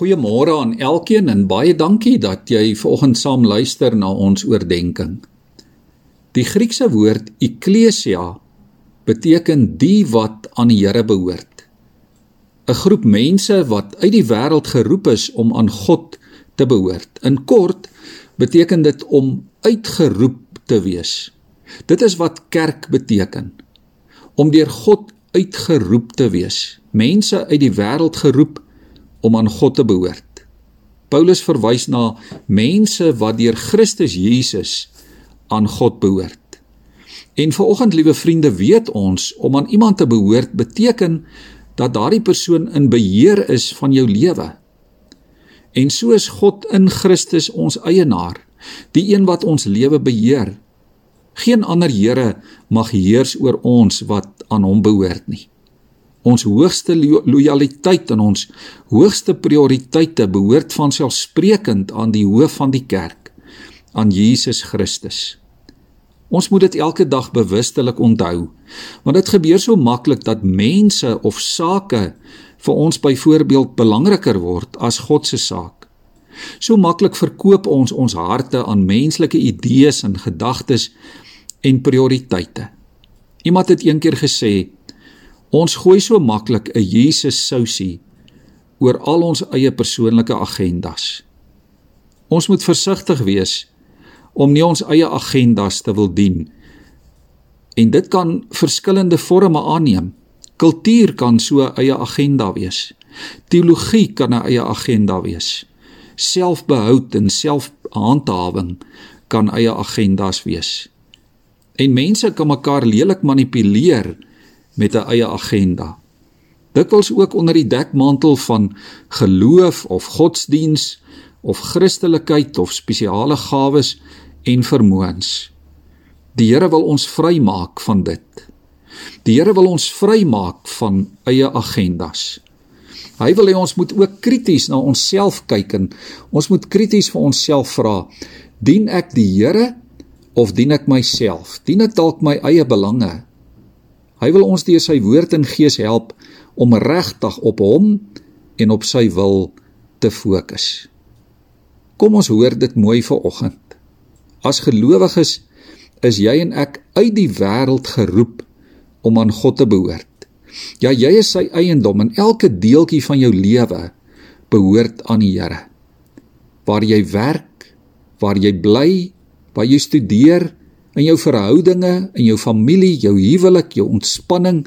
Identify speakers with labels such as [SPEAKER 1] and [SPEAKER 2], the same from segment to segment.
[SPEAKER 1] Goeiemôre aan elkeen en baie dankie dat jy vanoggend saam luister na ons oordeenking. Die Griekse woord ekklesia beteken die wat aan die Here behoort. 'n Groep mense wat uit die wêreld geroep is om aan God te behoort. In kort beteken dit om uitgeroep te wees. Dit is wat kerk beteken. Om deur God uitgeroep te wees. Mense uit die wêreld geroep om aan God te behoort. Paulus verwys na mense wat deur Christus Jesus aan God behoort. En vanoggend, liewe vriende, weet ons om aan iemand te behoort beteken dat daardie persoon in beheer is van jou lewe. En so is God in Christus ons eienaar, die een wat ons lewe beheer. Geen ander Here mag heers oor ons wat aan hom behoort nie. Ons hoogste lojaliteit en ons hoogste prioriteite behoort van selfsprekend aan die hoof van die kerk, aan Jesus Christus. Ons moet dit elke dag bewustelik onthou, want dit gebeur so maklik dat mense of sake vir ons byvoorbeeld belangriker word as God se saak. So maklik verkoop ons ons harte aan menslike idees en gedagtes en prioriteite. Iemand het eendag gesê, Ons gooi so maklik 'n Jesus sousie oor al ons eie persoonlike agendas. Ons moet versigtig wees om nie ons eie agendas te wil dien. En dit kan verskillende forme aanneem. Kultuur kan so 'n eie agenda wees. Teologie kan 'n eie agenda wees. Selfbehoud en selfhandhawing kan eie agendas wees. En mense kan mekaar lelik manipuleer met 'n eie agenda. Dikwels ook onder die dekmantel van geloof of godsdiens of Christelikheid of spesiale gawes en vermoëns. Die Here wil ons vrymaak van dit. Die Here wil ons vrymaak van eie agendas. Hy wil hê ons moet ook krities na onsself kyk en ons moet krities vir onsself vra: Dien ek die Here of dien ek myself? Dien ek dalk my eie belange? Hy wil ons deur sy woord en gees help om regtig op hom en op sy wil te fokus. Kom ons hoor dit mooi vir oggend. As gelowiges is jy en ek uit die wêreld geroep om aan God te behoort. Ja, jy is sy eiendom en elke deeltjie van jou lewe behoort aan die Here. Waar jy werk, waar jy bly, waar jy studeer, in jou verhoudinge, in jou familie, jou huwelik, jou ontspanning,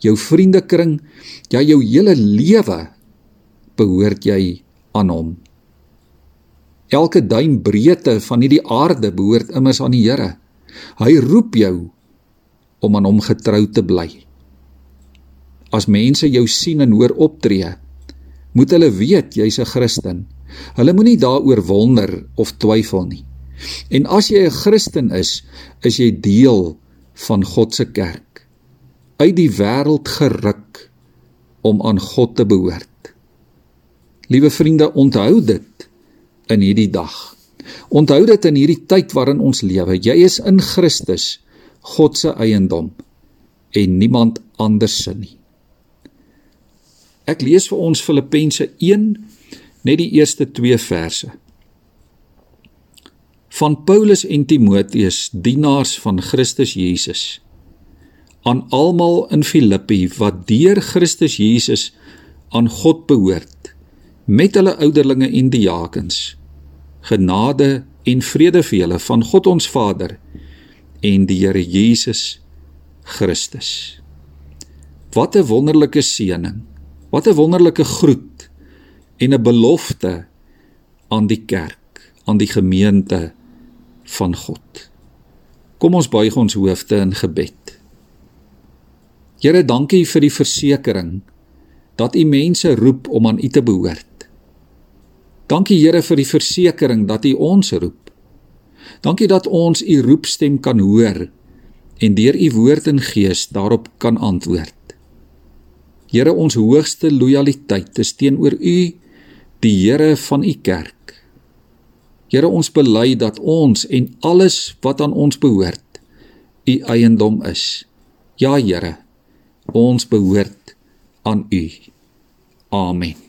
[SPEAKER 1] jou vriendekring, ja jou hele lewe behoort jy aan hom. Elke duim breedte van hierdie aarde behoort immers aan die Here. Hy roep jou om aan hom getrou te bly. As mense jou sien en hoor optree, moet hulle weet jy's 'n Christen. Hulle moenie daaroor wonder of twyfel nie. En as jy 'n Christen is, is jy deel van God se kerk. Uit die wêreld geruk om aan God te behoort. Liewe vriende, onthou dit in hierdie dag. Onthou dit in hierdie tyd waarin ons lewe. Jy is in Christus, God se eiendom en niemand anders se nie. Ek lees vir ons Filippense 1 net die eerste 2 verse van Paulus en Timoteus, dienaars van Christus Jesus, aan almal in Filippi wat deur Christus Jesus aan God behoort, met hulle ouderlinge en diakens. Genade en vrede vir julle van God ons Vader en die Here Jesus Christus. Wat 'n wonderlike seëning. Wat 'n wonderlike groet en 'n belofte aan die kerk, aan die gemeente van God. Kom ons buig ons hoofde in gebed. Here, dankie vir die versekering dat U mense roep om aan U te behoort. Dankie Here vir die versekering dat U ons roep. Dankie dat ons U roepstem kan hoor en deur U woord en gees daarop kan antwoord. Here, ons hoogste lojaliteit is teenoor U, die Here van U kerk. Here ons bely dat ons en alles wat aan ons behoort u eiendom is. Ja Here, ons behoort aan u. Amen.